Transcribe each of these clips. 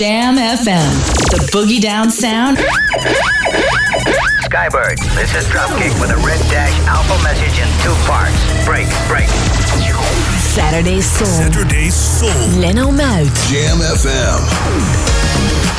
Jam FM, the boogie down sound. Skybird, this is Dropkick with a red dash alpha message in two parts. Break, break. Saturday Soul. Saturday Soul. Leno Mout. Jam FM.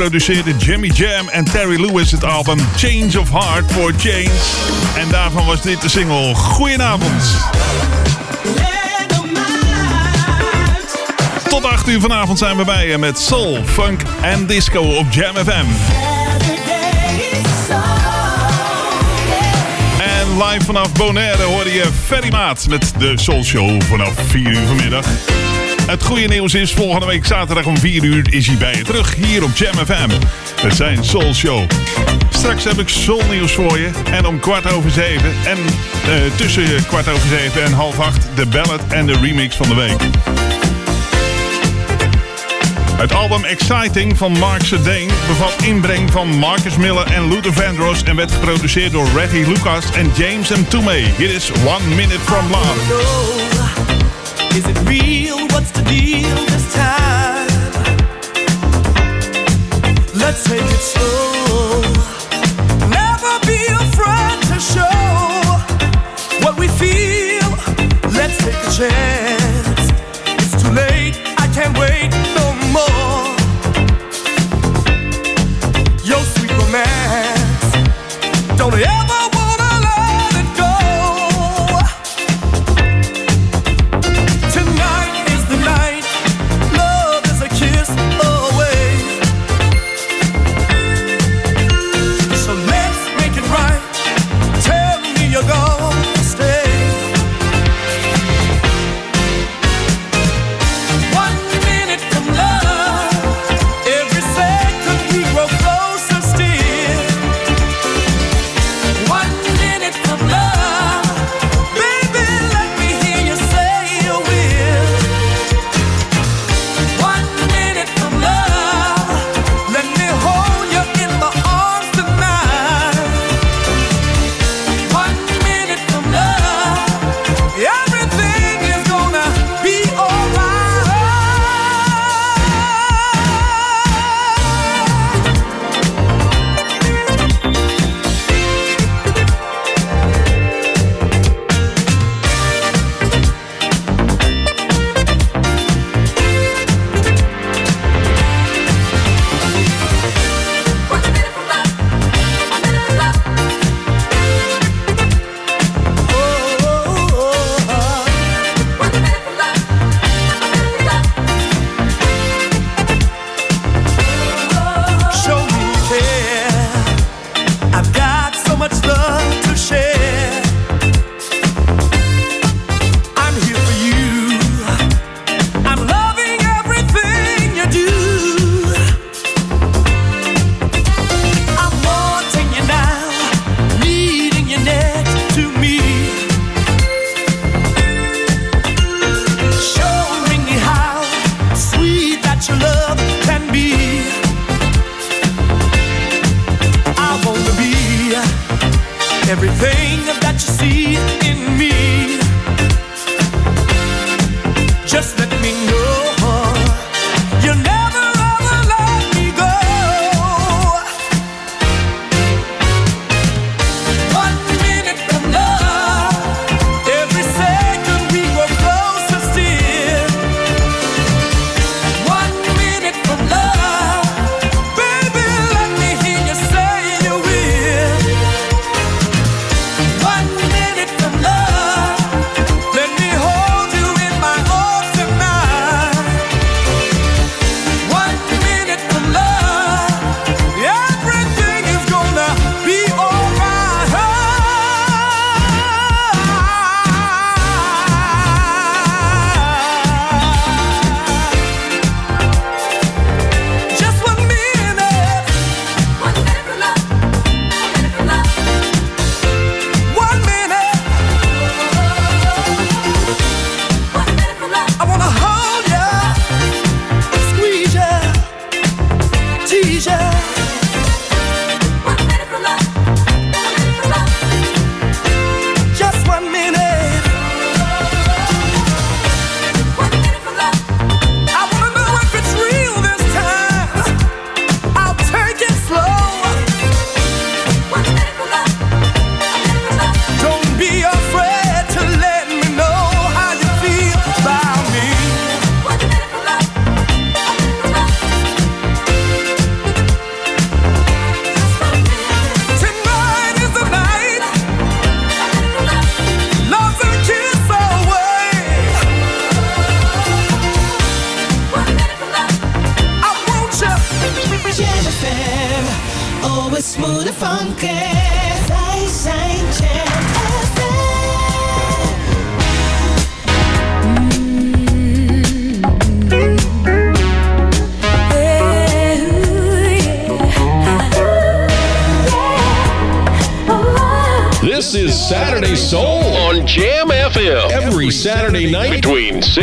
In 1984 produceerden Jimmy Jam en Terry Lewis het album Change of Heart for Change. En daarvan was dit de single Goedenavond. Tot 8 uur vanavond zijn we bij je met soul, funk en disco op Jam FM. En live vanaf Bonaire hoorde je Ferry Maat met de Soul Show vanaf 4 uur vanmiddag. Het goede nieuws is, volgende week zaterdag om 4 uur is hij bij je terug hier op Jam FM. Het zijn Soul Show. Straks heb ik Soul nieuws voor je. En om kwart over zeven en uh, tussen kwart over zeven en half acht de ballad en de remix van de week. Het album Exciting van Mark Sedane bevat inbreng van Marcus Miller en Luther Vandross en werd geproduceerd door Reggie Lucas en James M. Toomey. Hier is One Minute From Love. Is? What's the deal this time? Let's take it slow. Never be afraid to show what we feel. Let's take a chance.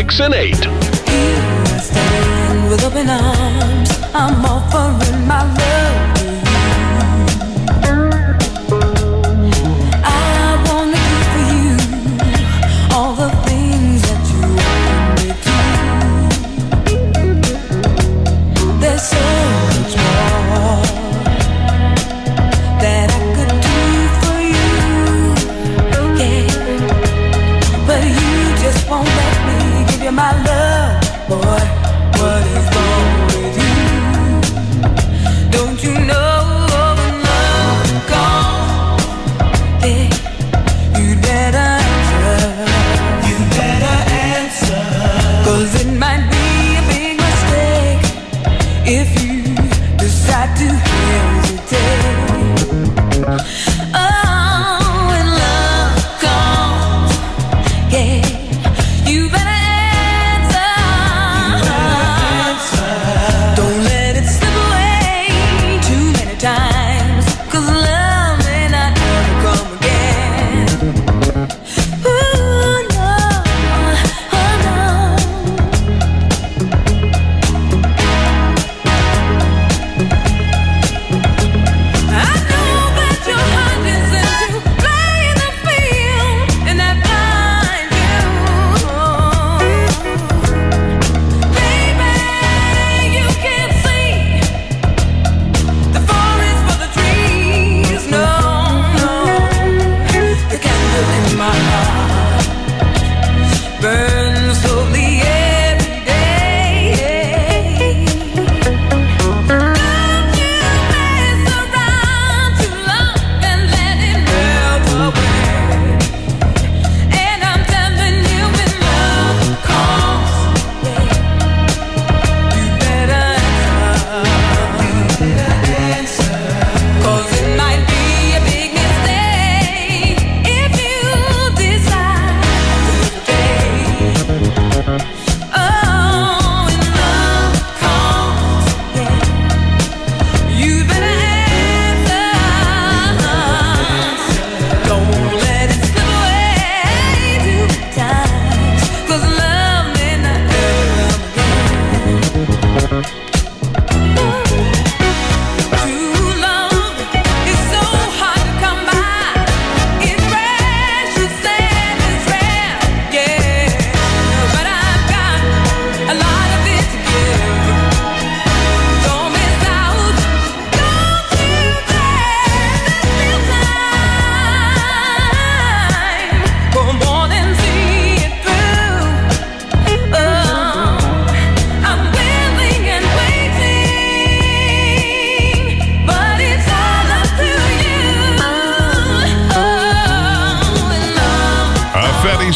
6 and 8.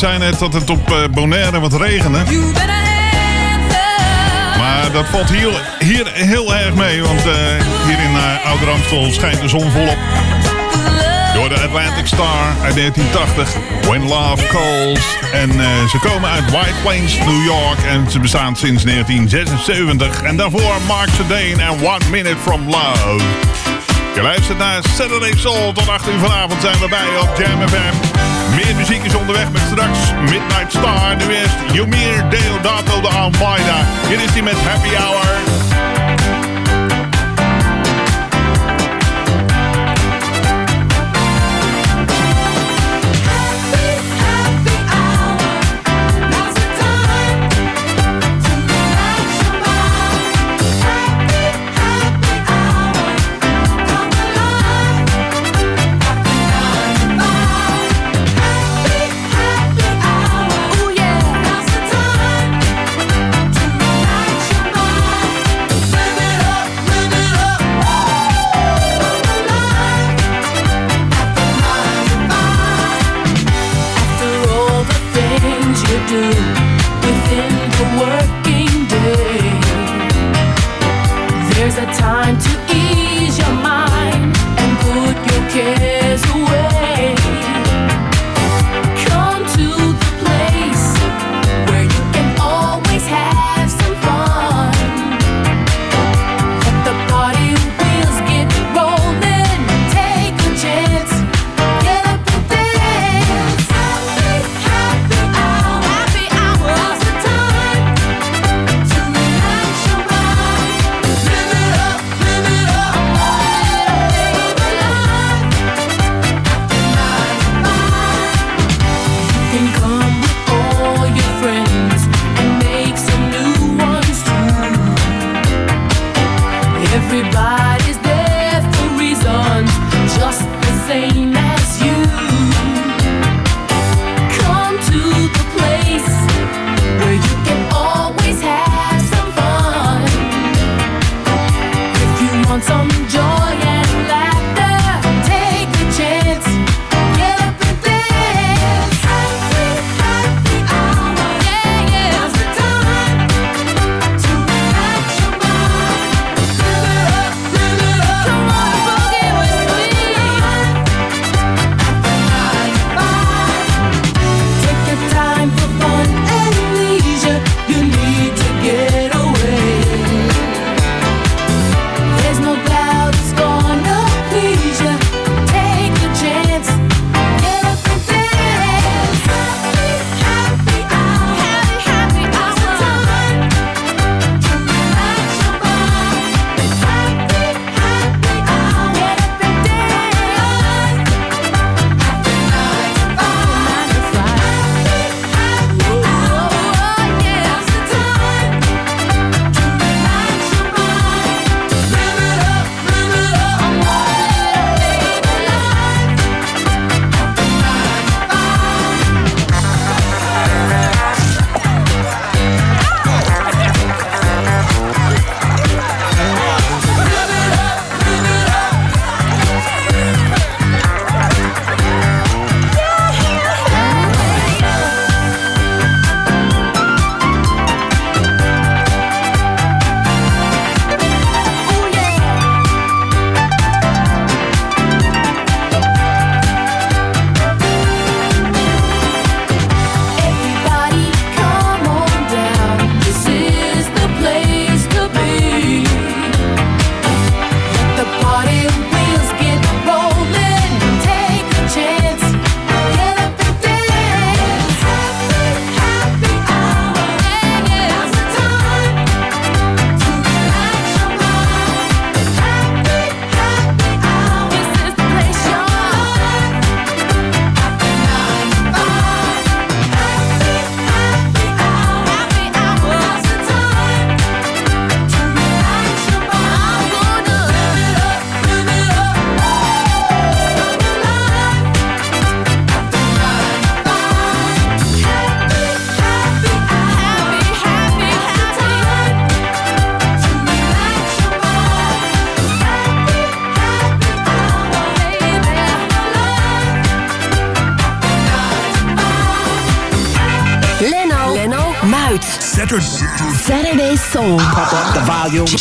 zijn net dat het op eh, Bonaire wat regende. Maar dat valt hier, hier heel erg mee, want eh, hier in eh, uh, Ouder schijnt de zon volop. Door de Atlantic Star uit 1980, When Love Calls. En ze komen uit White Plains, New York en ze bestaan sinds 1976. En daarvoor Mark Sedane en One Minute From Love. Je luistert naar Saturday Soul. Tot 8 uur vanavond zijn we bij op Jam FM. Meer muziek is onderweg met straks Midnight Star. Nu eerst Jumir Deodato de Almeida. Hier is hij met Happy Hour.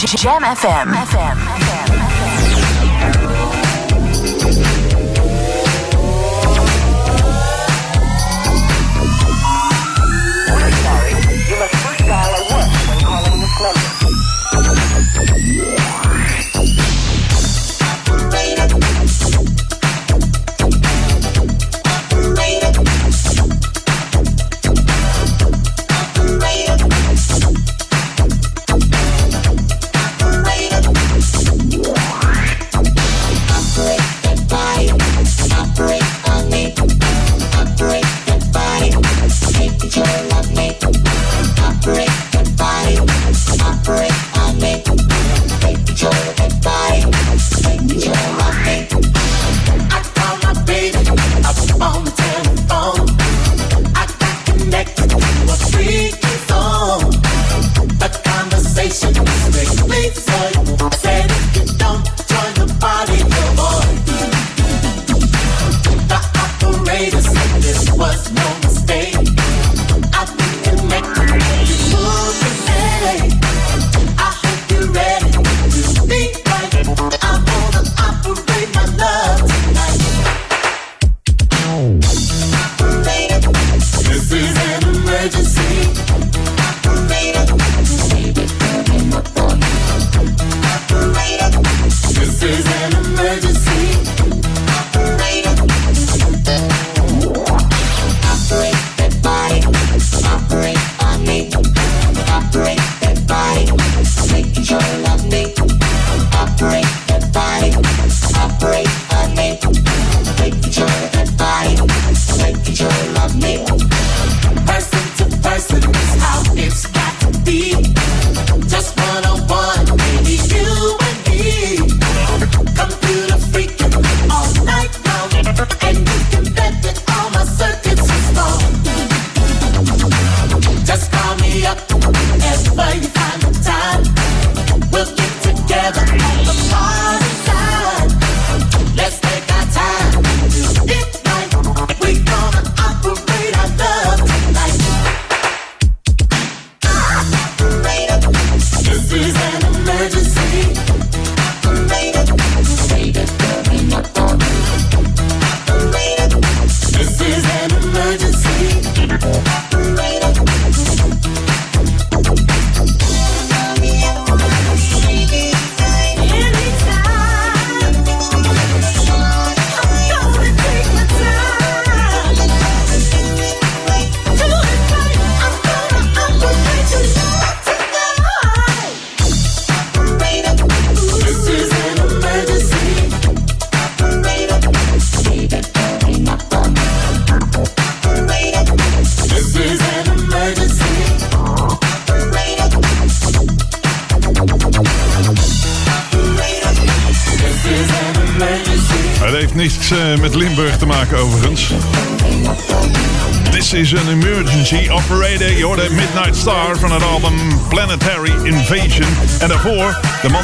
Jam FM. FM.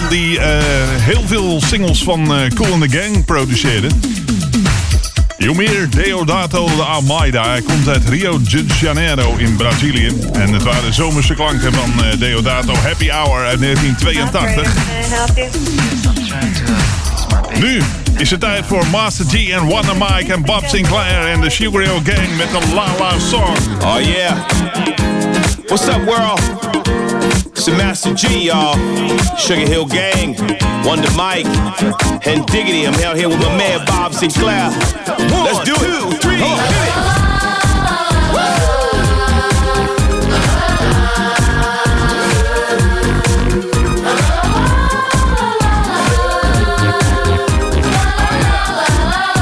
Man die eh, heel veel singles van eh, Cool and the Gang produceerde. Jomir Deodato de Almeida. Hij komt uit Rio de Janeiro in Brazilië. En het waren de zomerse klanken van eh, Deodato Happy Hour uit 1982. Nu is het tijd voor Master G en Wonder Mike en Bob Sinclair en de Sugar Hill Gang met de La La Song. Oh yeah. What's up, world? It's Master G, y'all. Sugar Hill Gang, Wonder Mike, and Diggity. I'm out here with my man Bob Sinclair. Let's do it. Two, three, hit it.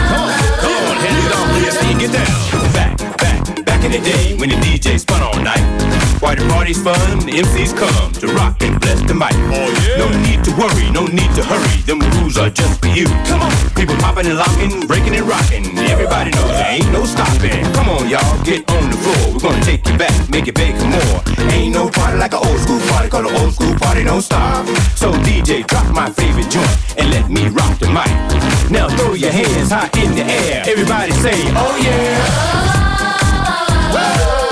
Come on, hand it on, let's see you get down. Back, back, back in the day when the DJ spun all night. Why the party's fun, the MCs come to rock the mic. Oh yeah. No need to worry, no need to hurry. Them rules are just for you. Come on, people popping and locking, breaking and rocking. Everybody knows there ain't no stopping. Come on, y'all, get on the floor. We're gonna take you back, make it big more. Ain't no party like an old school party, call an old school party, don't stop. So DJ, drop my favorite joint and let me rock the mic. Now throw your hands high in the air. Everybody say, oh yeah. Yeah,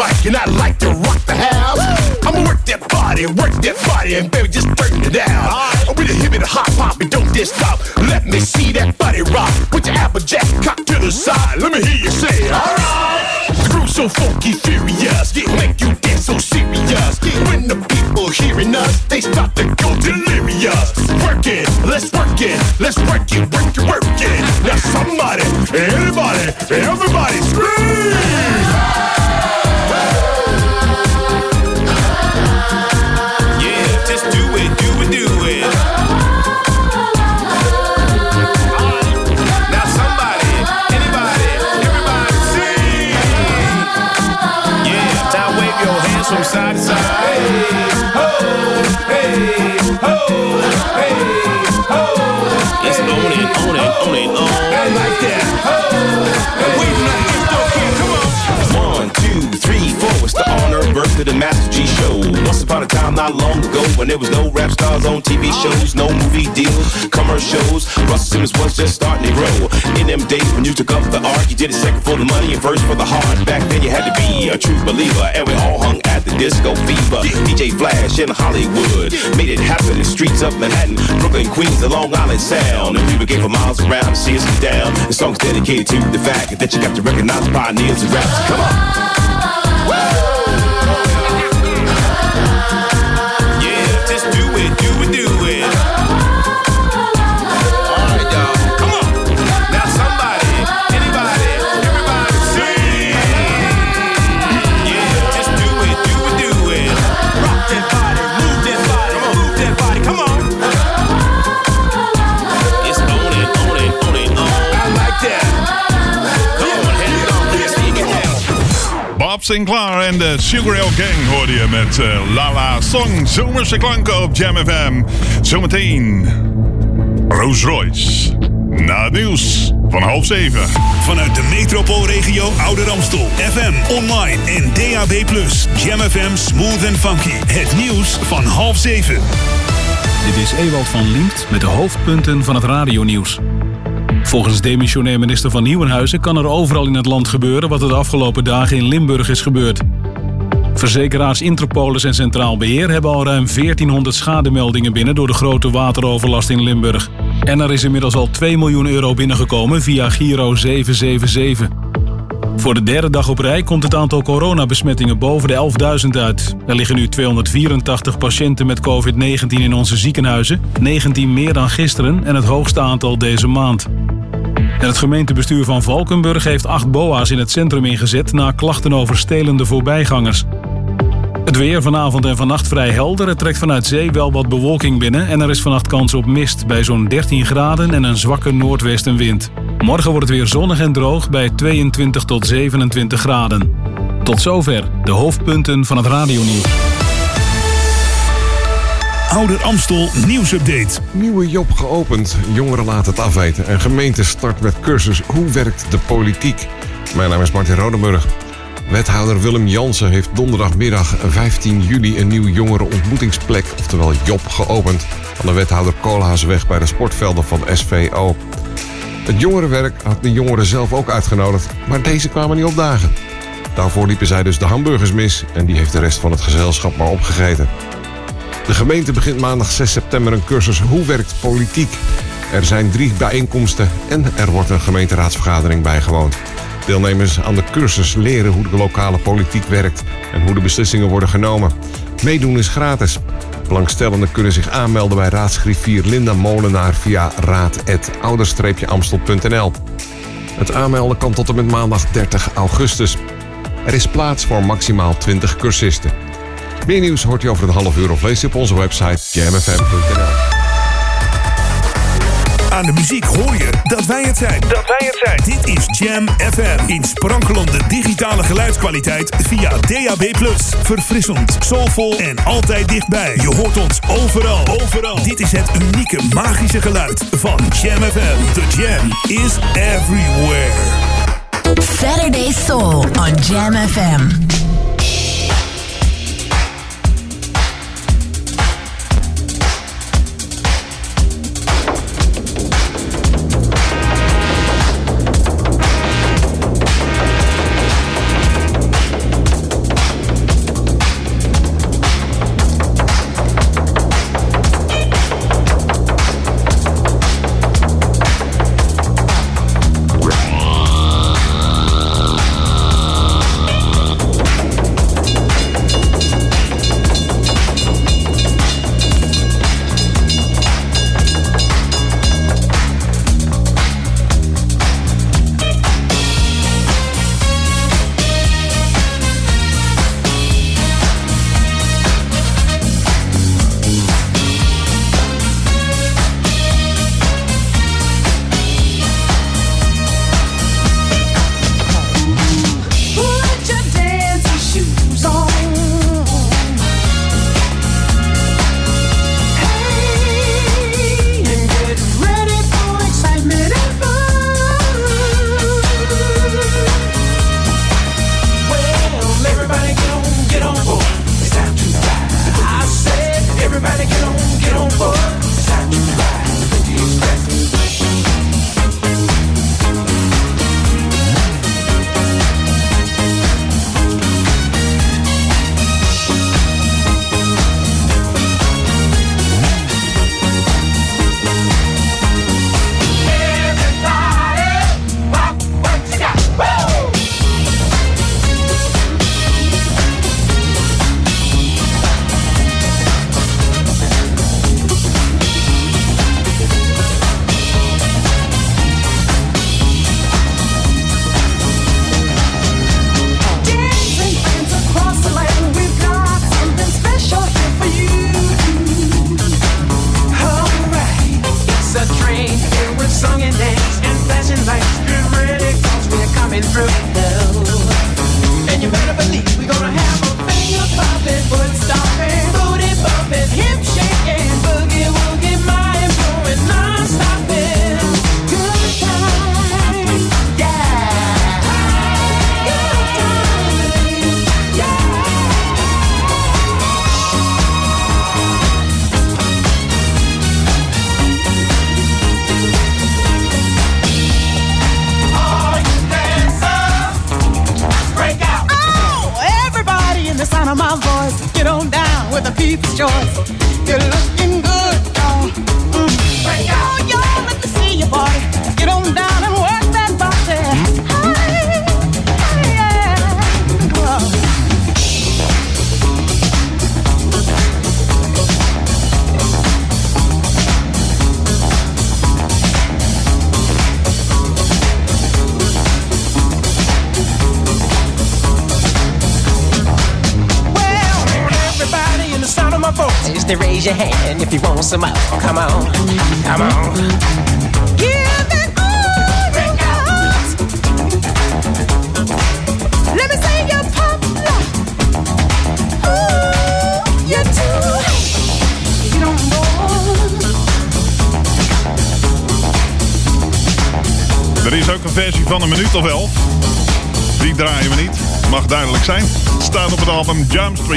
Mike, and I like to rock the house. I'ma work that body, work that body, and baby, just turn it down. I'm a hip and a hop hop, and don't just stop. Let me see that body rock. Put your applejack cock to the side. Let me hear you say, alright. The groove so funky, furious, it make you dance so serious. When the people hearing us, they start to go delirious. Work it, let's work it, let's work it, work it, work it. Now somebody, anybody, everybody scream! It, on it, on it, on. I like that. Come on. One, two, three, four. It's the honor birth of the Master G Show. Once upon a time, not long ago, when there was no rap stars on TV shows, no movie deals, commercials. Russell Simmons was just starting to grow. In them days when you took up the art, you did it second for the money and first for the heart. Back then, you had to be a true believer, and we all hung at the disco fever. DJ Flash in Hollywood made it happen in the streets of Manhattan, Brooklyn, Queens, and Long Island Sound. And people came for miles around see us down. The song's dedicated to the fact that you got to recognize pioneers of rap. Come on. Yeah, Bob Sinclair en de Sugar Hill Gang hoorde je met eh, Lala Song. Zomerse klanken op Jam FM. Zometeen Rolls Royce. Na het nieuws van half zeven. Vanuit de metropoolregio Ouder Amstel. FM, online en DAB+. Jam FM Smooth and Funky. Het nieuws van half zeven. Dit is Ewald van Liemt met de hoofdpunten van het radionieuws. Volgens demissionair minister van Nieuwenhuizen kan er overal in het land gebeuren wat er de afgelopen dagen in Limburg is gebeurd. Verzekeraars Interpolis en Centraal Beheer hebben al ruim 1400 schademeldingen binnen door de grote wateroverlast in Limburg. En er is inmiddels al 2 miljoen euro binnengekomen via Giro 777. Voor de derde dag op rij komt het aantal coronabesmettingen boven de 11.000 uit. Er liggen nu 284 patiënten met COVID-19 in onze ziekenhuizen, 19 meer dan gisteren en het hoogste aantal deze maand. En het gemeentebestuur van Valkenburg heeft acht boa's in het centrum ingezet na klachten over stelende voorbijgangers. Het weer vanavond en vannacht vrij helder. Het trekt vanuit zee wel wat bewolking binnen en er is vannacht kans op mist bij zo'n 13 graden en een zwakke noordwestenwind. Morgen wordt het weer zonnig en droog bij 22 tot 27 graden. Tot zover de hoofdpunten van het radionieuws. Ouder Amstel nieuwsupdate. Nieuwe job geopend. Jongeren laten het afweten. En gemeente start met cursus Hoe werkt de politiek? Mijn naam is Martin Rodenburg. Wethouder Willem Jansen heeft donderdagmiddag 15 juli een nieuw jongerenontmoetingsplek, oftewel Job, geopend aan de wethouder Koolhaasweg bij de sportvelden van SVO. Het jongerenwerk had de jongeren zelf ook uitgenodigd, maar deze kwamen niet opdagen. Daarvoor liepen zij dus de hamburgers mis en die heeft de rest van het gezelschap maar opgegeten. De gemeente begint maandag 6 september een cursus Hoe werkt politiek? Er zijn drie bijeenkomsten en er wordt een gemeenteraadsvergadering bijgewoond. Deelnemers aan de cursus leren hoe de lokale politiek werkt en hoe de beslissingen worden genomen. Meedoen is gratis. Belangstellenden kunnen zich aanmelden bij raadsgriffier Linda Molenaar via raad.ouder-amstel.nl. Het aanmelden kan tot en met maandag 30 augustus. Er is plaats voor maximaal 20 cursisten. Meer nieuws hoort je over een half uur of lees je op onze website jamfm.nl. Aan de muziek hoor je dat wij het zijn. Dat wij het zijn. Dit is Jam FM. In sprankelende digitale geluidskwaliteit via DAB+. Verfrissend, soulvol en altijd dichtbij. Je hoort ons overal. Overal. Dit is het unieke magische geluid van Jam FM. The Jam is everywhere. Saturday Soul on Jam FM.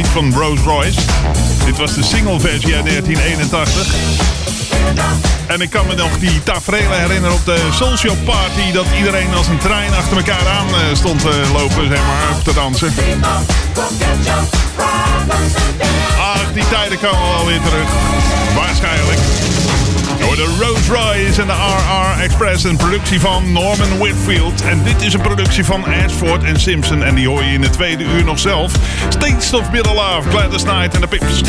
Van Rolls Royce. Dit was de singleversie uit 1981. En ik kan me nog die tafrelen herinneren op de social Party... dat iedereen als een trein achter elkaar aan eh, stond te lopen, zeg maar, te dansen. Ach, die tijden komen alweer weer terug. Waarschijnlijk. De Rose Rise en de RR Express. Een productie van Norman Whitfield. En dit is een productie van Ashford en Simpson. En die hoor je in het tweede uur nog zelf. States of Middle Love, Gladys Knight en de Pips.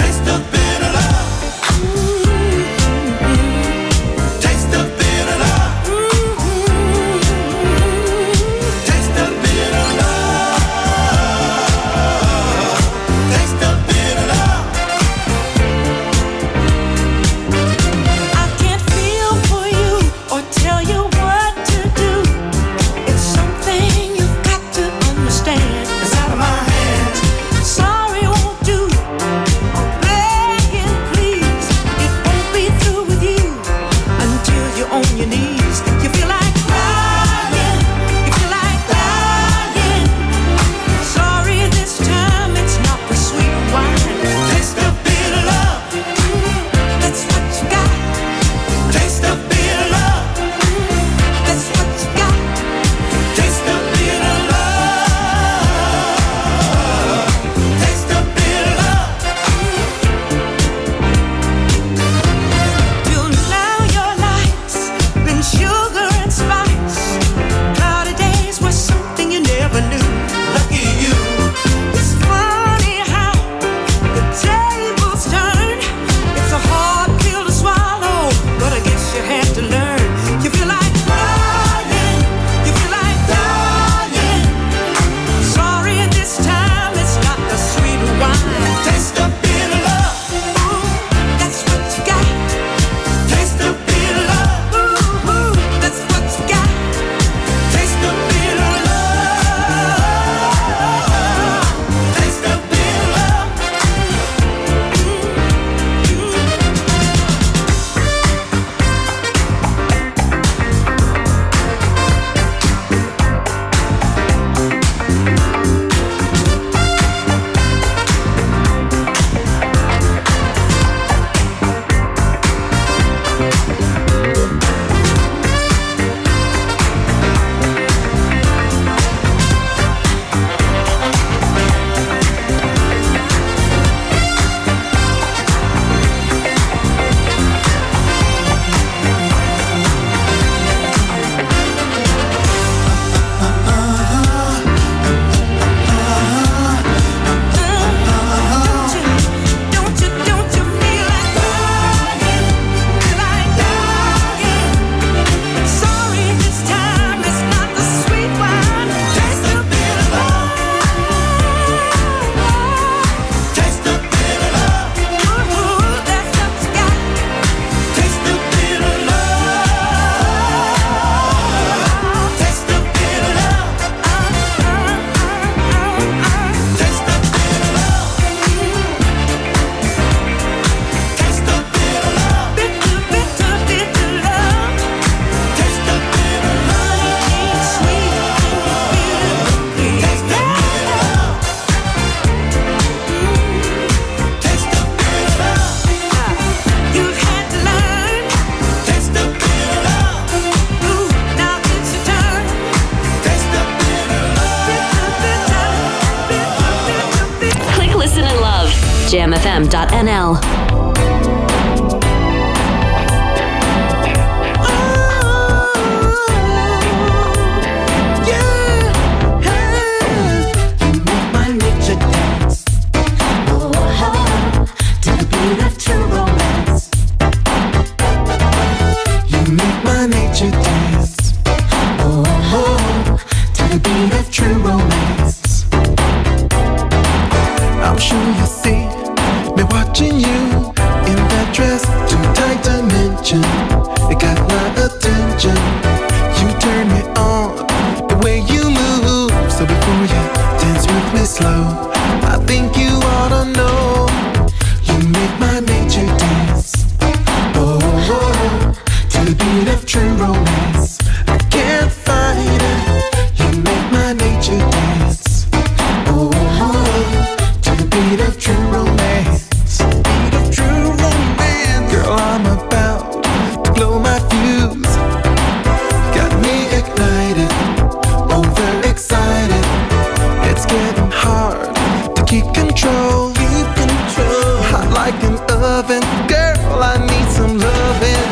Oven, girl. I need some loving.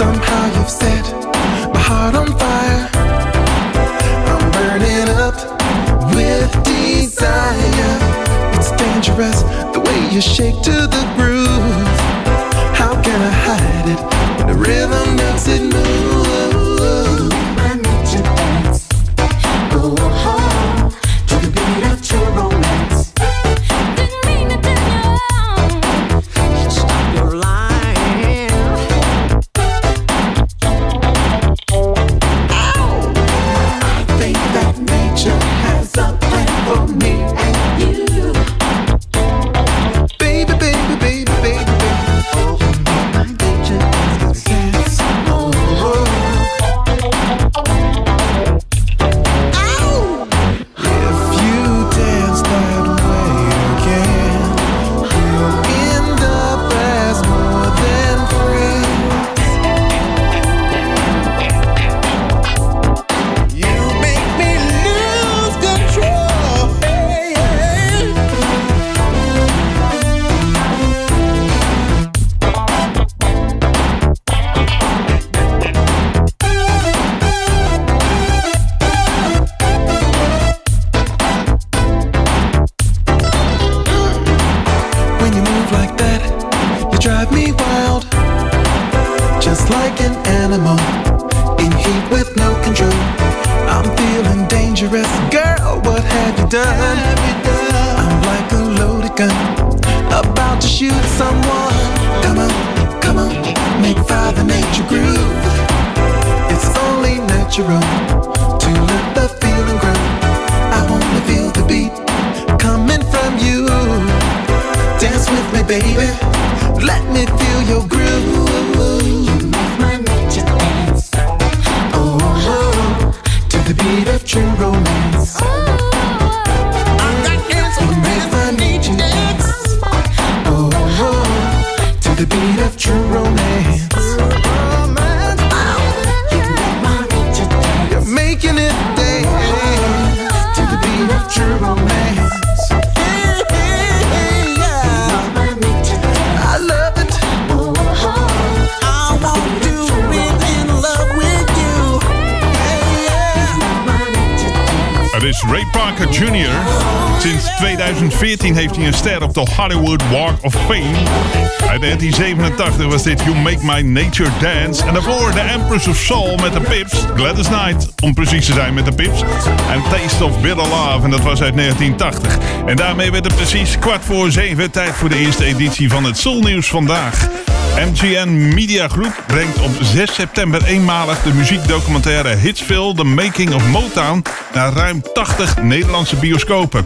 Somehow you've set my heart on fire. I'm burning up with desire. It's dangerous the way you shake to the de Hollywood Walk of Fame. Uit 1987 was dit You Make My Nature Dance. En daarvoor The Empress of Soul met de Pips. Gladys Knight, om precies te zijn met de Pips. En Taste of Bitter Love, en dat was uit 1980. En daarmee werd het precies kwart voor zeven. Tijd voor de eerste editie van het Soul Nieuws vandaag. MGN Media Group brengt op 6 september eenmalig de muziekdocumentaire Hitsville The Making of Motown naar ruim 80 Nederlandse bioscopen.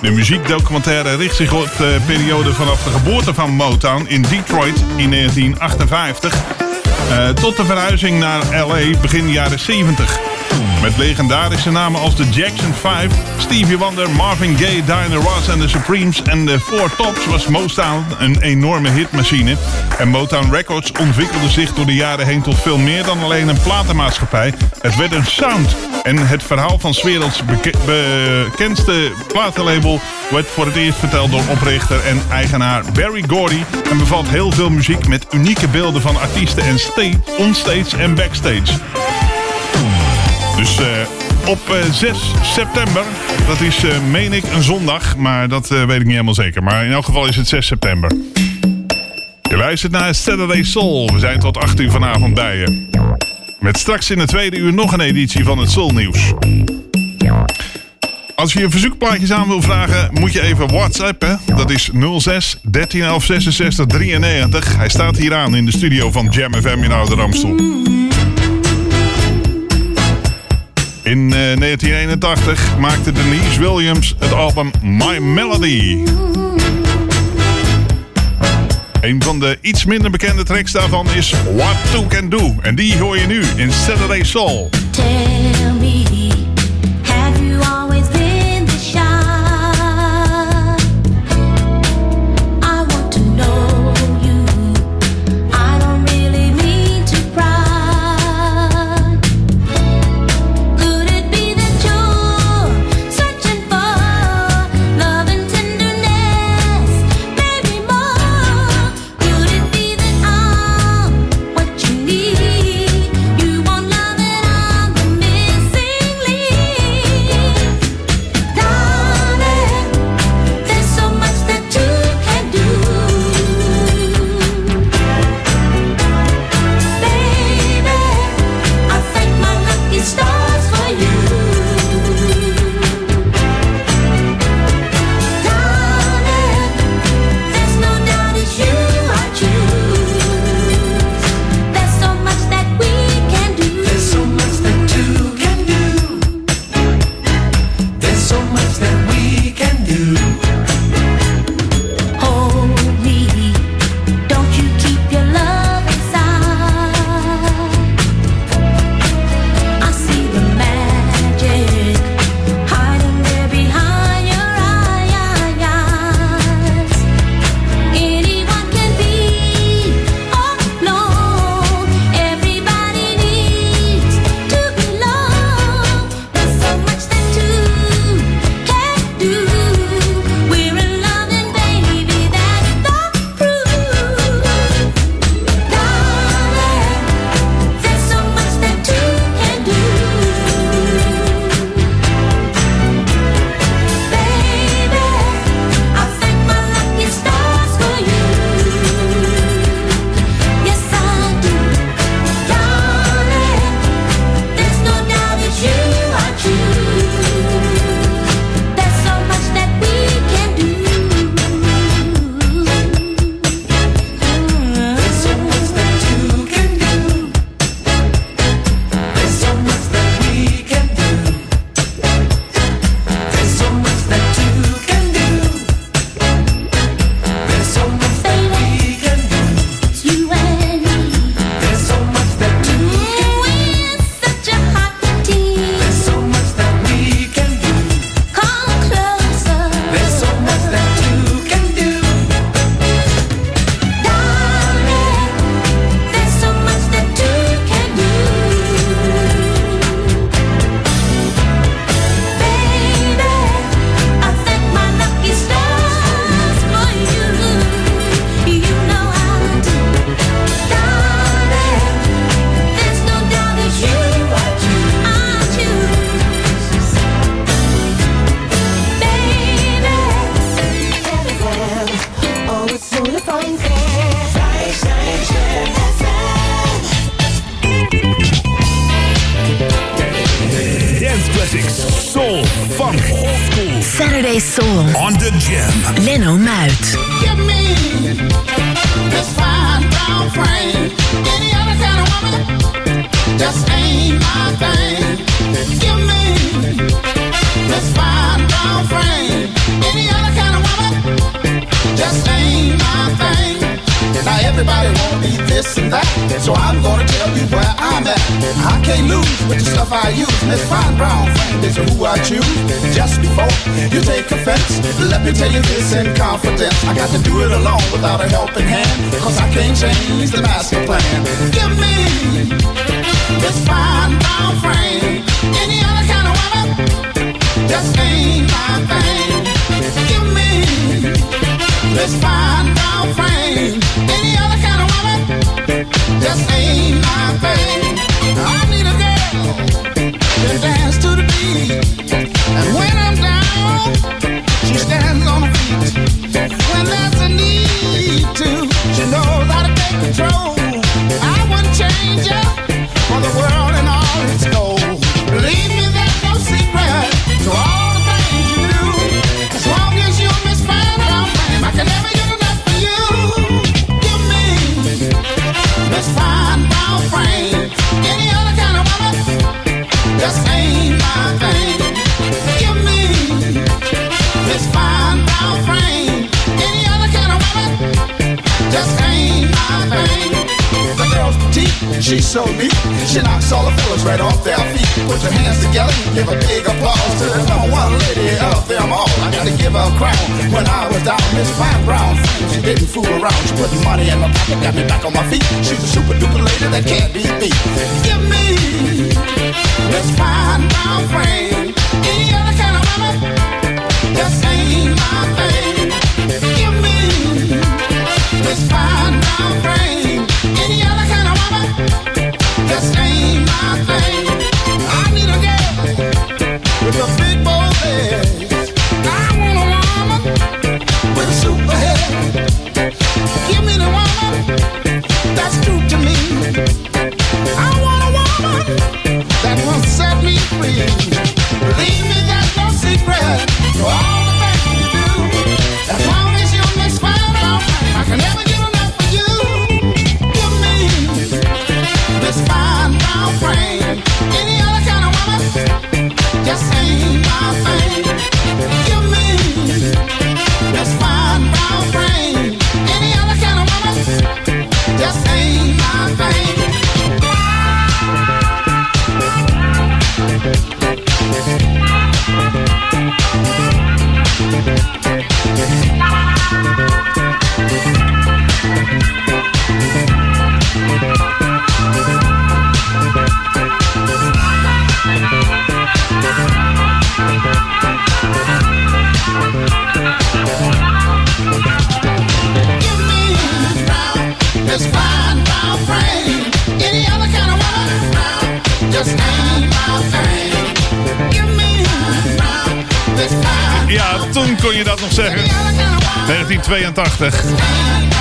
De muziekdocumentaire richt zich op de periode vanaf de geboorte van Motown in Detroit in 1958 eh, tot de verhuizing naar LA begin jaren 70. Met legendarische namen als de Jackson 5, Stevie Wonder, Marvin Gaye, Diana Ross en de Supremes en de Four Tops was Motown een enorme hitmachine. En Motown Records ontwikkelde zich door de jaren heen tot veel meer dan alleen een platenmaatschappij. Het werd een sound. En het verhaal van 's werelds beke- bekendste platenlabel werd voor het eerst verteld door oprichter en eigenaar Barry Gordy. En bevat heel veel muziek met unieke beelden van artiesten en stage, onstage en backstage. Dus eh, op eh, 6 september, dat is, eh, meen ik, een zondag. Maar dat eh, weet ik niet helemaal zeker. Maar in elk geval is het 6 september. Je luistert naar Saturday Soul. We zijn tot 8 uur vanavond bij je. Met straks in de tweede uur nog een editie van het Soul Nieuws. Als je je verzoekplaatjes aan wil vragen, moet je even WhatsAppen. Dat is 06 1311 66 93. Hij staat hier aan in de studio van Jam FM in Oude. In eh, 1981 maakte Denise Williams het album My Melody. Een van de iets minder bekende tracks daarvan is What Two Can Do. En die hoor je nu in Saturday Soul.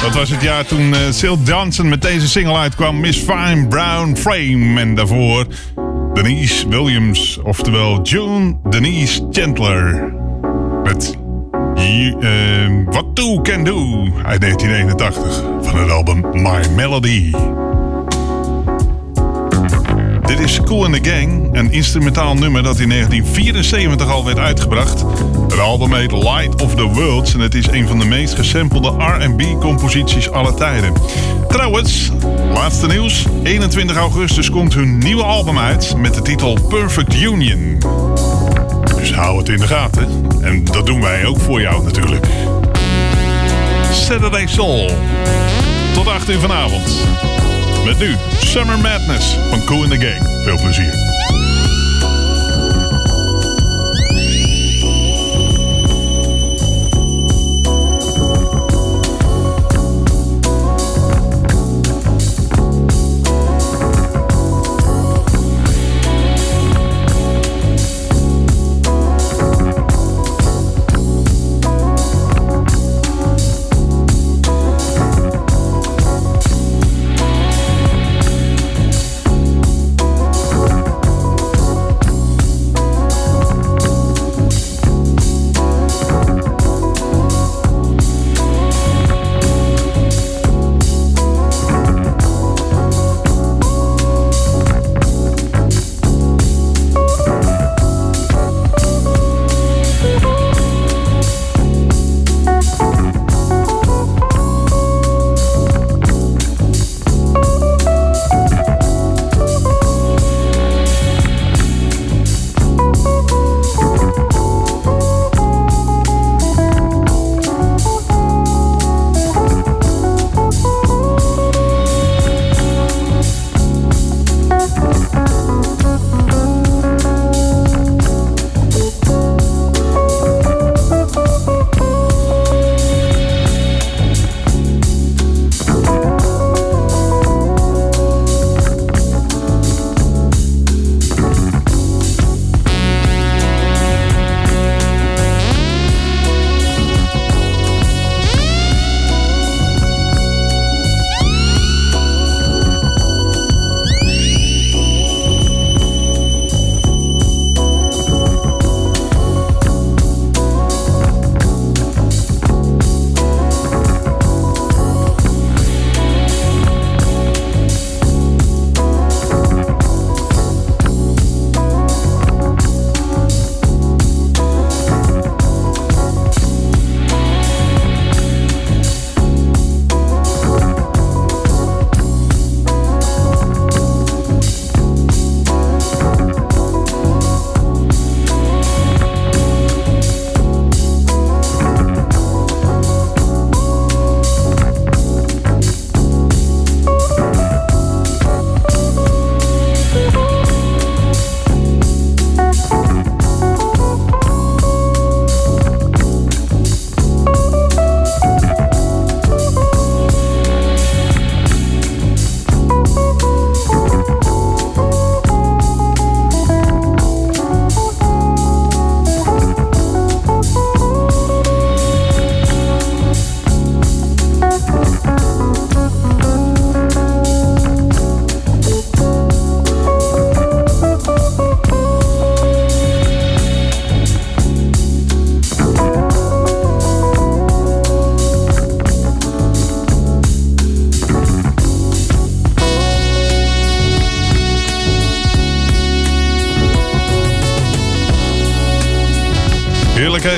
Dat was het jaar toen uh, Sil Johnson met deze single uitkwam. Miss Fine Brown Frame. En daarvoor Denise Williams. Oftewel June Denise Chandler. Met eh, What Do Can Do uit 1981. Van het album My Melody is Cool in the Gang, een instrumentaal nummer dat in 1974 al werd uitgebracht. Het album heet Light of the Worlds en het is een van de meest gesampelde RB-composities aller tijden. Trouwens, laatste nieuws: 21 augustus komt hun nieuwe album uit met de titel Perfect Union. Dus hou het in de gaten. En dat doen wij ook voor jou natuurlijk. Saturday Soul. Tot 8 uur vanavond. Met nu Summer Madness van Cool in the Gang. Veel plezier.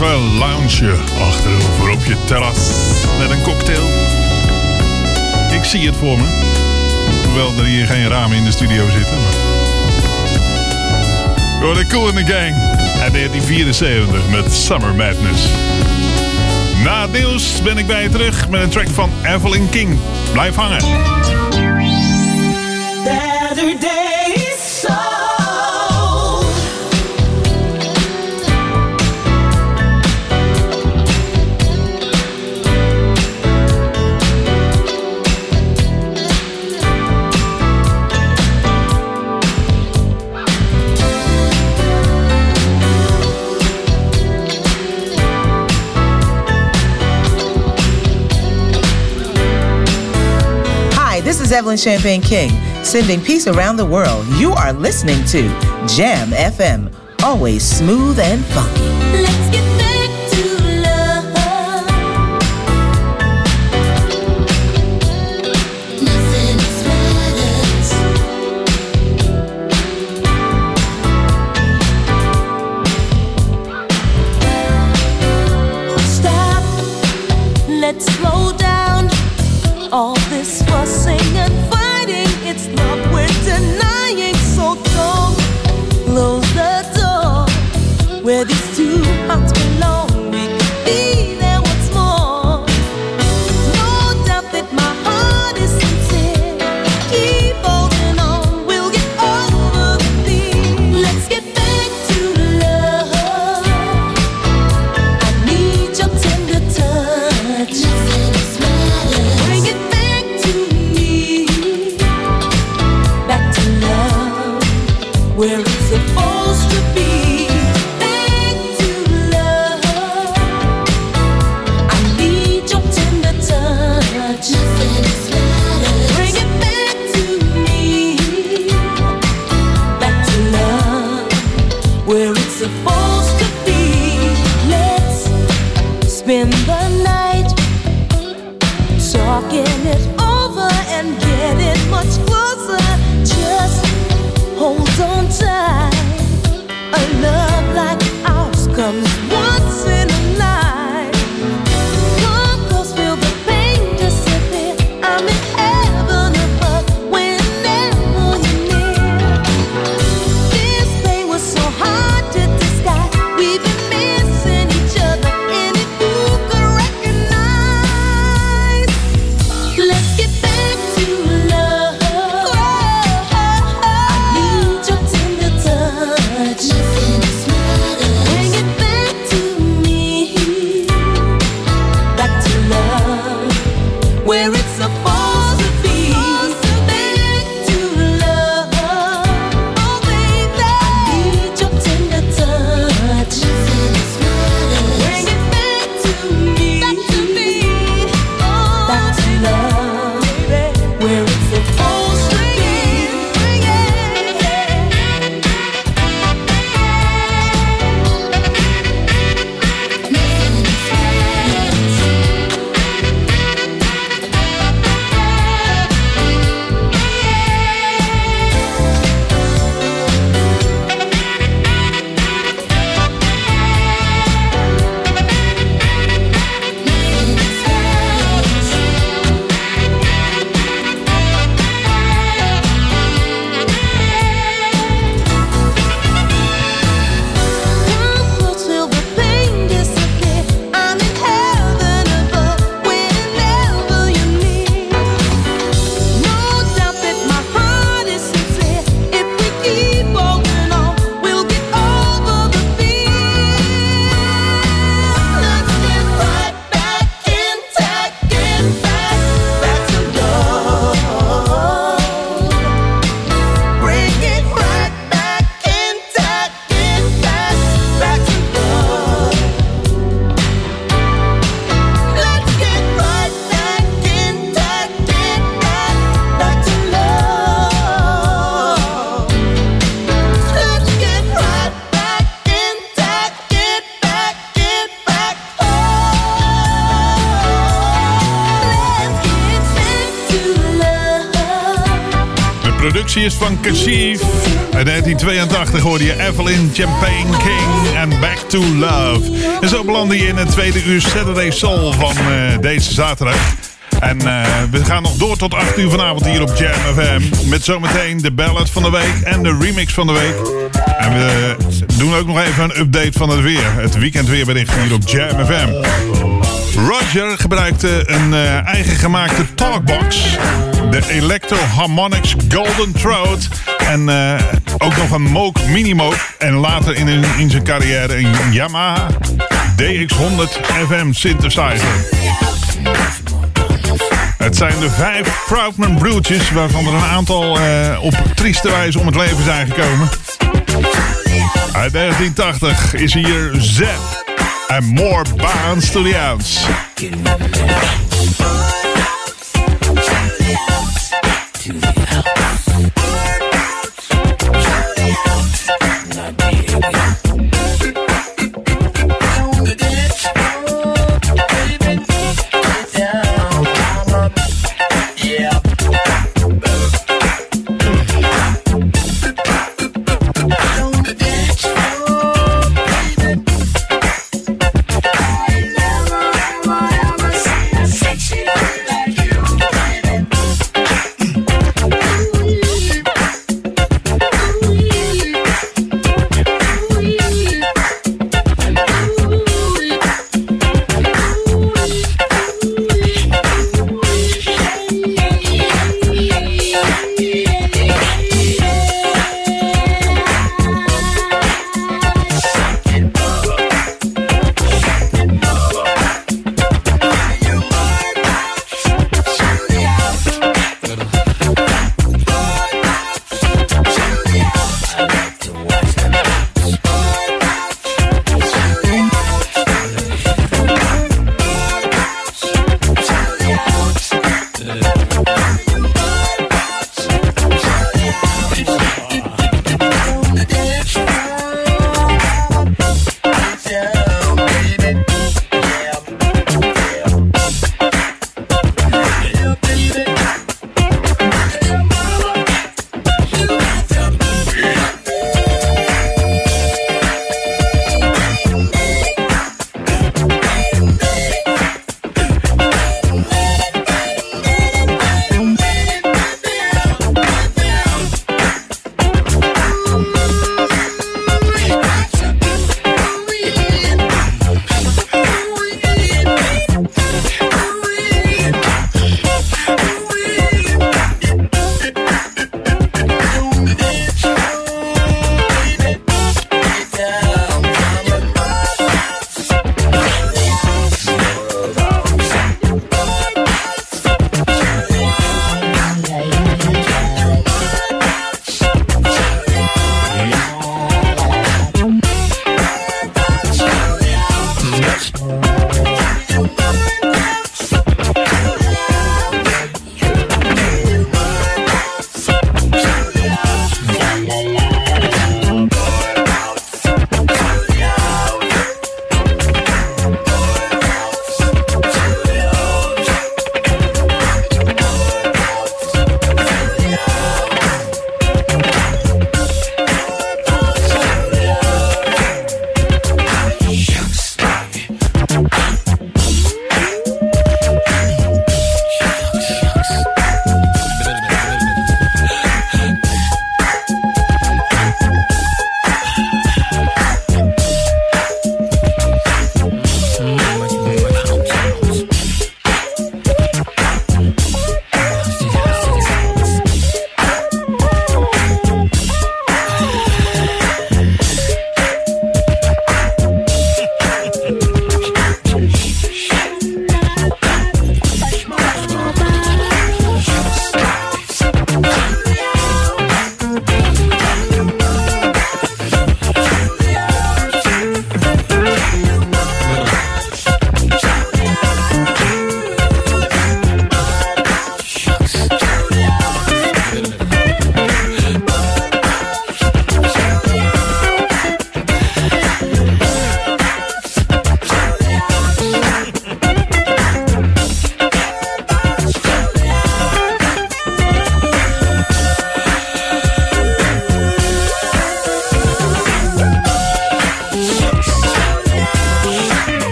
Even loungen achterover op je terras met een cocktail. Ik zie het voor me. Hoewel er hier geen ramen in de studio zitten. Maar... Door de Cool in the Gang uit 1974 met Summer Madness. Na het nieuws ben ik bij je terug met een track van Evelyn King. Blijf hangen. Is Evelyn Champagne King, sending peace around the world. You are listening to Jam FM, always smooth and funky. Tweede uur Saturday Soul van eh, deze zaterdag. En eh, we gaan nog door tot 8 uur vanavond hier op Jam FM. Met zometeen de ballad van de week en de remix van de week. En we doen ook nog even een update van het weer. Het weekendweerbericht hier op Jam FM. Roger gebruikte een eh, eigen gemaakte talkbox. De Electro Harmonix Golden Throat. En ook nog een Moog Minimoog. En later in, in zijn carrière een Yamaha DX100 FM synthesizer. Het zijn de vijf Proudman broertjes, waarvan er een aantal eh, op trieste wijze om het leven zijn gekomen. Uit 1980 is hier Z en More Baans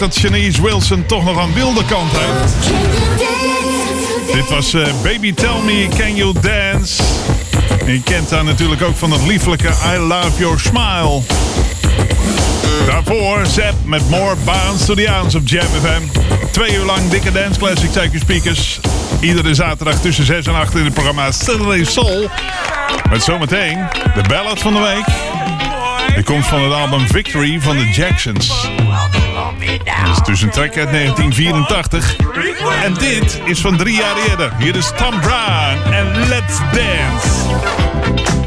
dat Shanice Wilson toch nog aan wilde kant heeft. Dit was eh, Baby Tell Me Can You Dance. En je kent haar natuurlijk ook van het lieflijke I Love Your Smile. Daarvoor Zep met More Bounce to the Ounce op Jam FM. Twee uur lang dikke dance classics uit je speakers. Iedere zaterdag tussen 6 en 8 in het programma Saturday Soul. Met zometeen de ballad van de week. Die komt van het album Victory van de Jacksons. Dat is dus een track uit 1984. En dit is van drie jaar eerder. Hier is Tom Brown en Let's Dance.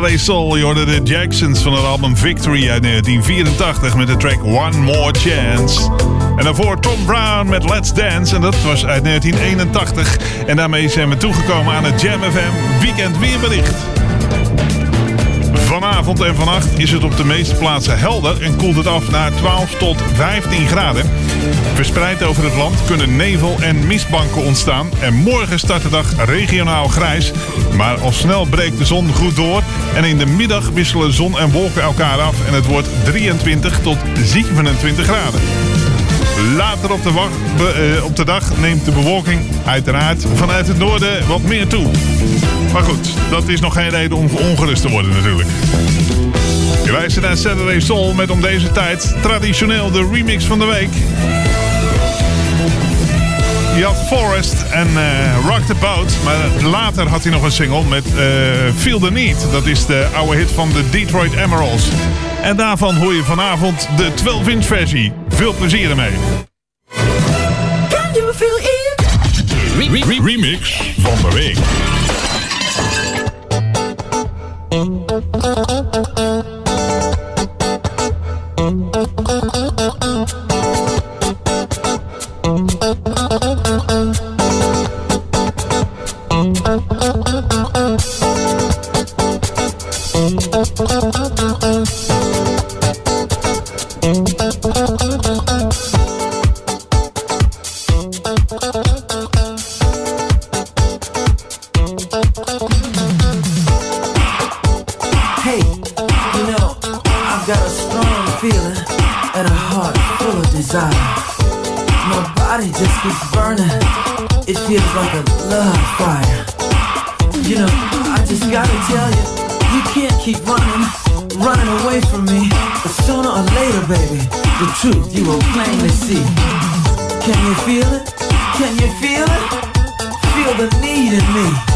Saturday Soul. Hoorde de Jacksons van het album Victory uit 1984 met de track One More Chance. En daarvoor Tom Brown met Let's Dance en dat was uit 1981. En daarmee zijn we toegekomen aan het Jam FM Weekend Weerbericht. Vanavond en vannacht is het op de meeste plaatsen helder en koelt het af naar 12 tot 15 graden. Verspreid over het land kunnen nevel- en mistbanken ontstaan. En morgen start de dag regionaal grijs. Maar al snel breekt de zon goed door. En in de middag wisselen zon en wolken elkaar af. En het wordt 23 tot 27 graden. Later op de, eh, op de dag neemt de bewolking uiteraard vanuit het noorden wat meer toe. Maar goed, dat is nog geen reden om ongerust te worden natuurlijk. Je luistert naar Saturday Soul met om deze tijd traditioneel de remix van de week. Je had Forest en eh, Rock the Boat. Maar later had hij nog een single met eh, Feel the Need. Dat is de oude hit van de Detroit Emeralds. En daarvan hoor je vanavond de 12-inch versie. Veel plezier ermee. Can you feel it? remix van de week. Away from me. But sooner or later, baby, the truth you will plainly see. Can you feel it? Can you feel it? Feel the need in me.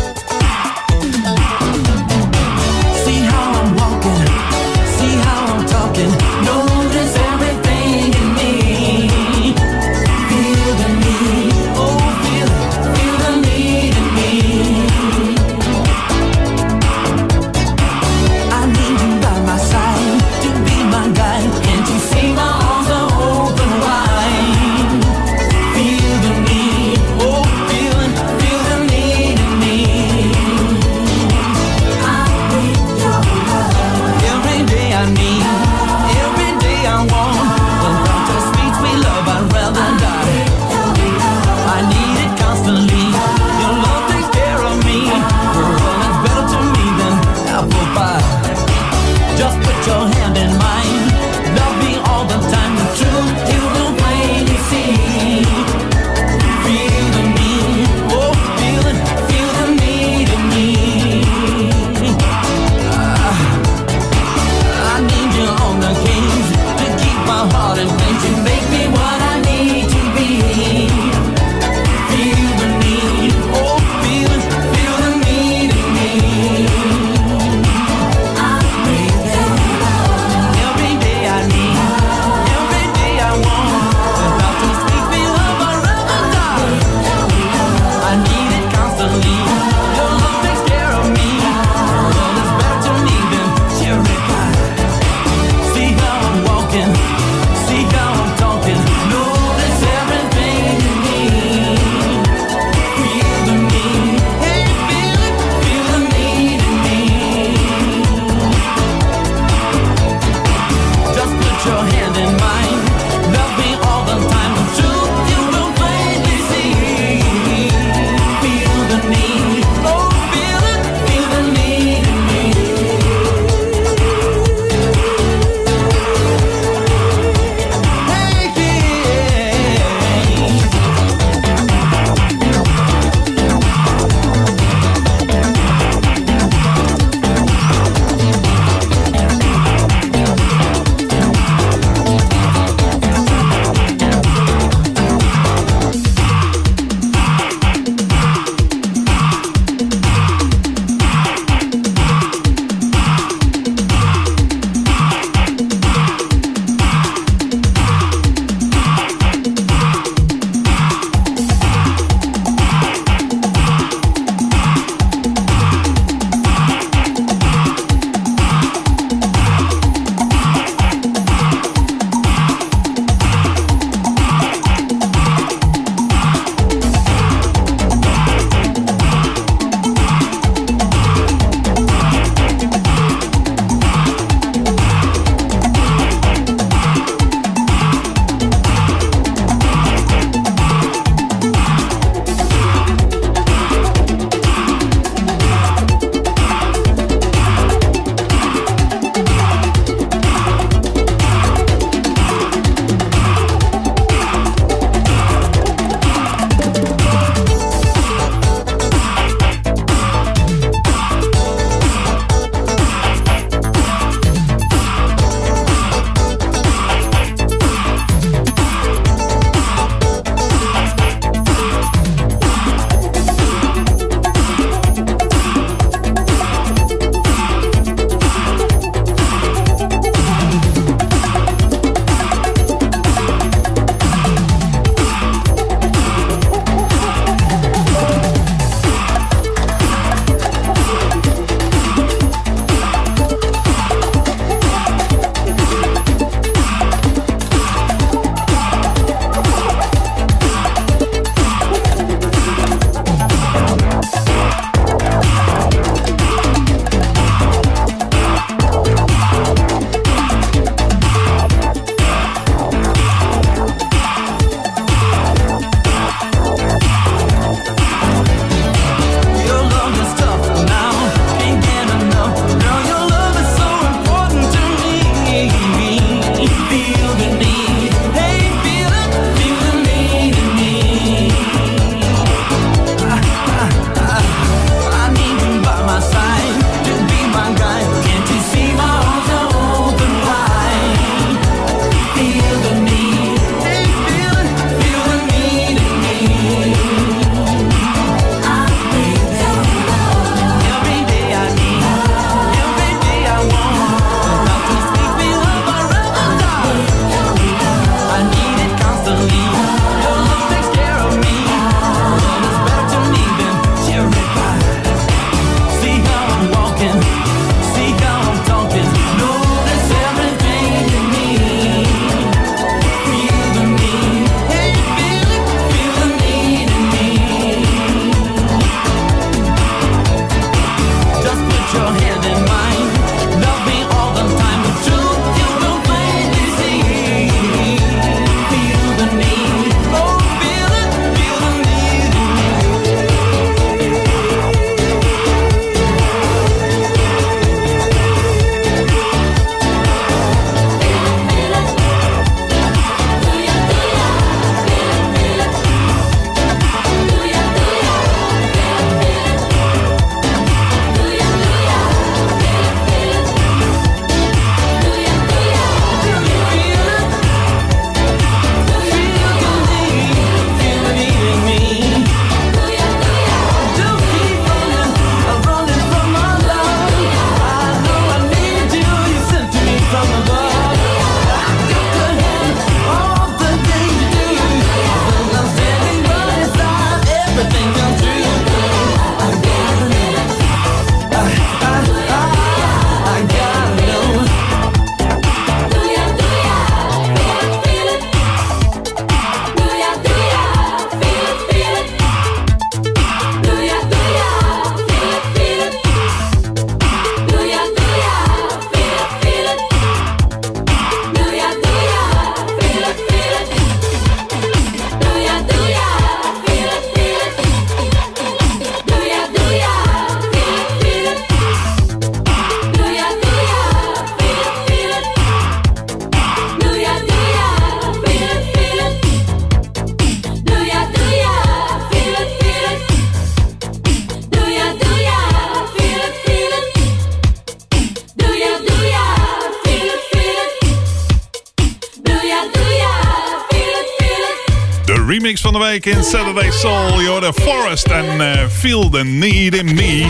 Week in Saturday Soul. Je hoorde Forest en eh, Feel the Need in Me.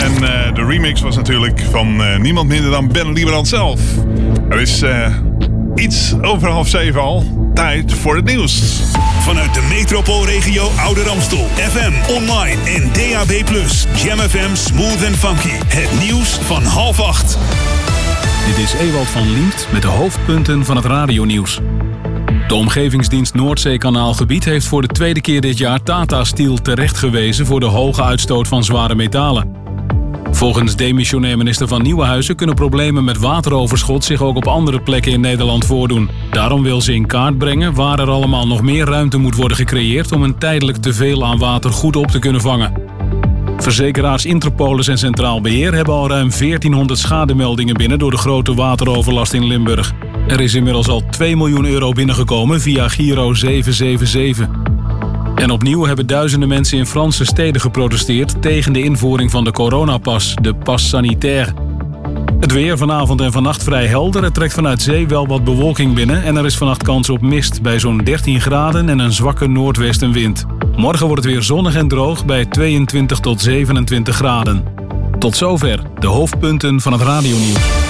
En eh, de remix was natuurlijk van eh, niemand minder dan Ben Lieberand zelf. Er is eh, iets over half zeven al. Tijd voor het nieuws. Vanuit de metropoolregio Ouder Amstel. FM, online en DAB+. Jam FM Smooth and Funky. Het nieuws van half acht. Dit is Ewald van Liemt met de hoofdpunten van het radionieuws. De Omgevingsdienst Noordzeekanaalgebied heeft voor de tweede keer dit jaar Tata Steel terechtgewezen voor de hoge uitstoot van zware metalen. Volgens demissionair minister van Nieuwenhuizen kunnen problemen met wateroverschot zich ook op andere plekken in Nederland voordoen. Daarom wil ze in kaart brengen waar er allemaal nog meer ruimte moet worden gecreëerd om een tijdelijk teveel aan water goed op te kunnen vangen. Verzekeraars Interpolis en Centraal Beheer hebben al ruim 1400 schademeldingen binnen door de grote wateroverlast in Limburg. Er is inmiddels al 2 miljoen euro binnengekomen via Giro 777. En opnieuw hebben duizenden mensen in Franse steden geprotesteerd tegen de invoering van de coronapas, de pas sanitaire. Het weer vanavond en vannacht vrij helder. Het trekt vanuit zee wel wat bewolking binnen en er is vannacht kans op mist bij zo'n 13 graden en een zwakke noordwestenwind. Morgen wordt het weer zonnig en droog bij 22 tot 27 graden. Tot zover de hoofdpunten van het radionieuws.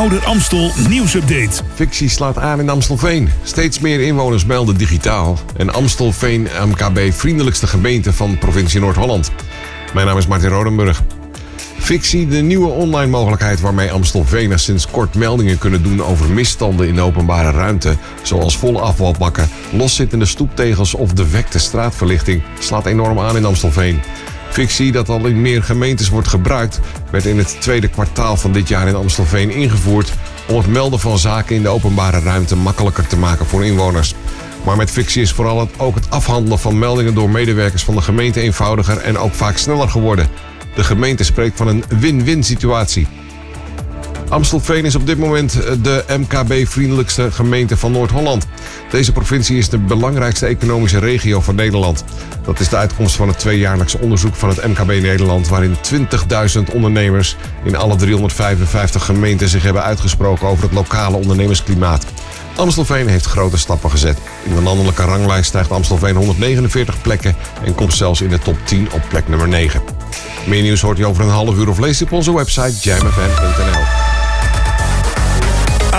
Ouder Amstel nieuwsupdate. Fictie slaat aan in Amstelveen. Steeds meer inwoners melden digitaal. En Amstelveen MKB vriendelijkste gemeente van provincie Noord-Holland. Mijn naam is Martin Rodenburg. Fictie, de nieuwe online mogelijkheid waarmee Amstelveeners sinds kort meldingen kunnen doen over misstanden in de openbare ruimte, zoals volle afvalbakken, loszittende stoeptegels of defecte straatverlichting, slaat enorm aan in Amstelveen. Fictie, dat al in meer gemeentes wordt gebruikt, werd in het tweede kwartaal van dit jaar in Amstelveen ingevoerd om het melden van zaken in de openbare ruimte makkelijker te maken voor inwoners. Maar met fictie is vooral ook het afhandelen van meldingen door medewerkers van de gemeente eenvoudiger en ook vaak sneller geworden. De gemeente spreekt van een win-win situatie. Amstelveen is op dit moment eh, de MKB-vriendelijkste gemeente van Noord-Holland. Deze provincie is de belangrijkste economische regio van Nederland. Dat is de uitkomst van het tweejaarlijkse onderzoek van het MKB Nederland... waarin 20.000 ondernemers in alle 355 gemeenten zich hebben uitgesproken... over het lokale ondernemersklimaat. Amstelveen heeft grote stappen gezet. In de landelijke ranglijst stijgt Amstelveen 149 plekken... en komt zelfs in de top 10 op plek nummer 9. Meer nieuws hoort u over een half uur of leest u op onze website jamfm.nl.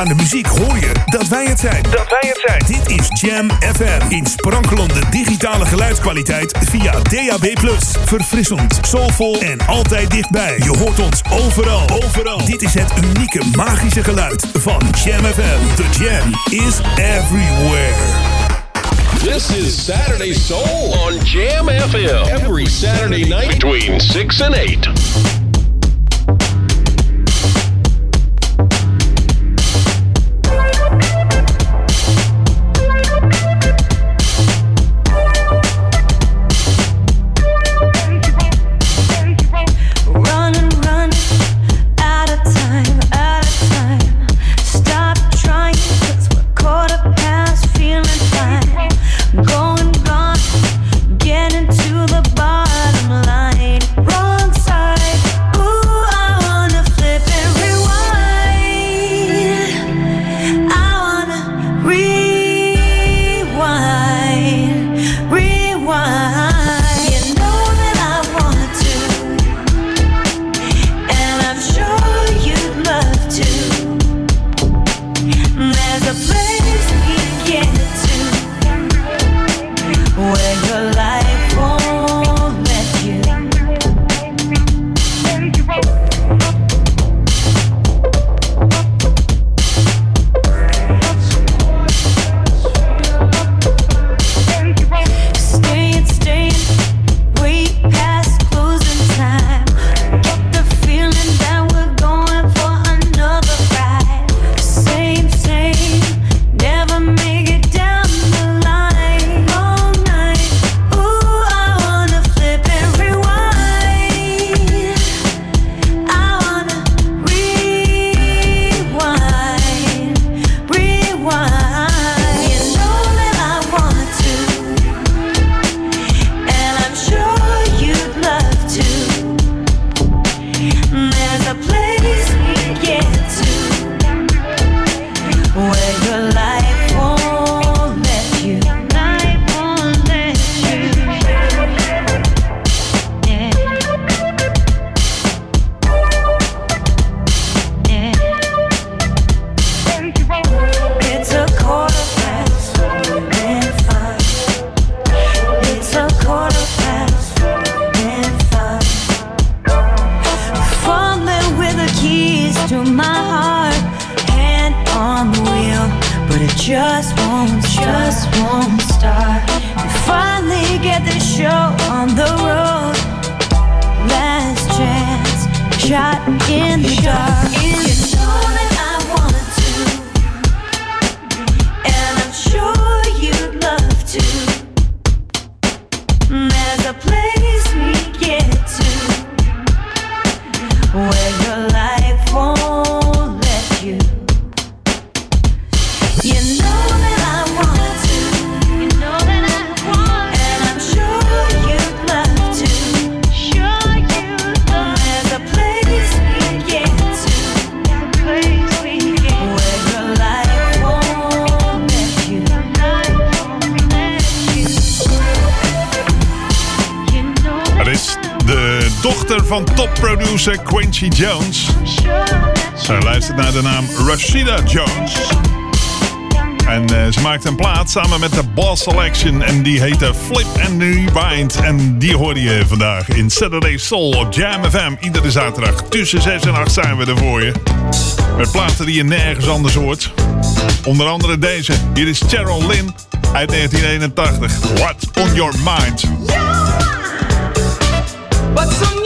Aan de muziek hoor je dat wij het zijn. Dat wij het zijn. Dit is Jam FM. In sprankelende digitale geluidskwaliteit via DAB+. Verfrissend, soulvol en altijd dichtbij. Je hoort ons overal. Overal. Dit is het unieke magische geluid van Jam FM. The Jam is everywhere. This is Saturday Soul on Jam FM. Every Saturday night between 6 and 8. De dochter van topproducer Quincy Jones. Zij luistert naar de naam Rashida Jones. En eh, ze maakt een plaat samen met de Boss Selection. En die heette Flip and Rewind. En die hoorde je vandaag in Saturday Soul op Jam FM. Iedere zaterdag tussen 6 en 8 zijn we er voor je. Met platen die je nergens anders hoort. Onder andere deze. Hier is Cheryl Lynn uit 1981. What's on your mind? What's on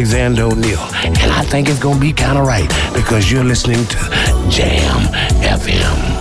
Alexander O'Neill, and I think it's gonna be kind of right because you're listening to Jam FM.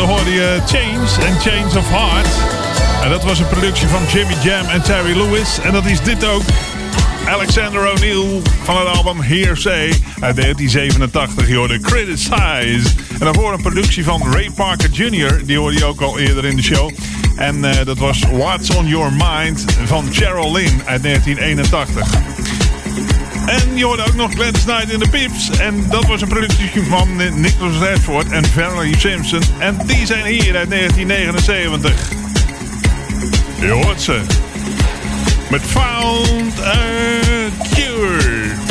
Hoorde je Change en Change of Heart. En dat was een productie van Jimmy Jam en Terry Lewis. En dat is dit ook. Alexander O'Neill van het album Hearsay uit 1987. Je hoorde Criticize. En daarvoor een productie van Ray Parker Jr. Die hoorde je ook al eerder in de show. En eh, dat was What's on Your Mind van Cheryl Lynn uit 1981. En je hoorde ook nog Gladys Knight in de Pips. En dat was een productie van Nicholas Redford en Valerie Simpson. En die zijn hier uit 1979. Je hoort ze. Met Found a Cure.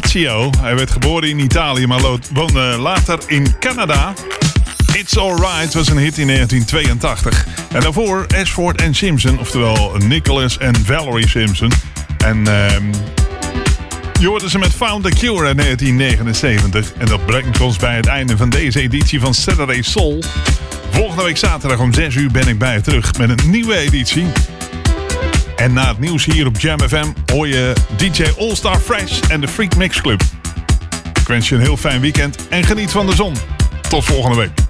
Gino. Hij werd geboren in Italië, maar woonde later in Canada. It's Alright was een hit in 1982. En daarvoor Ashford en Simpson, oftewel Nicholas en Valerie Simpson. En ehm je hoorde ze met Found a Cure in 1979. En dat brengt ons bij het einde van deze editie van Saturday Soul. Volgende week zaterdag om 6 uur ben ik bij je terug met een nieuwe editie. En na het nieuws hier op Jam FM hoor je DJ All Star Fresh en de Freak Mix Club. Ik wens je een heel fijn weekend en geniet van de zon. Tot volgende week.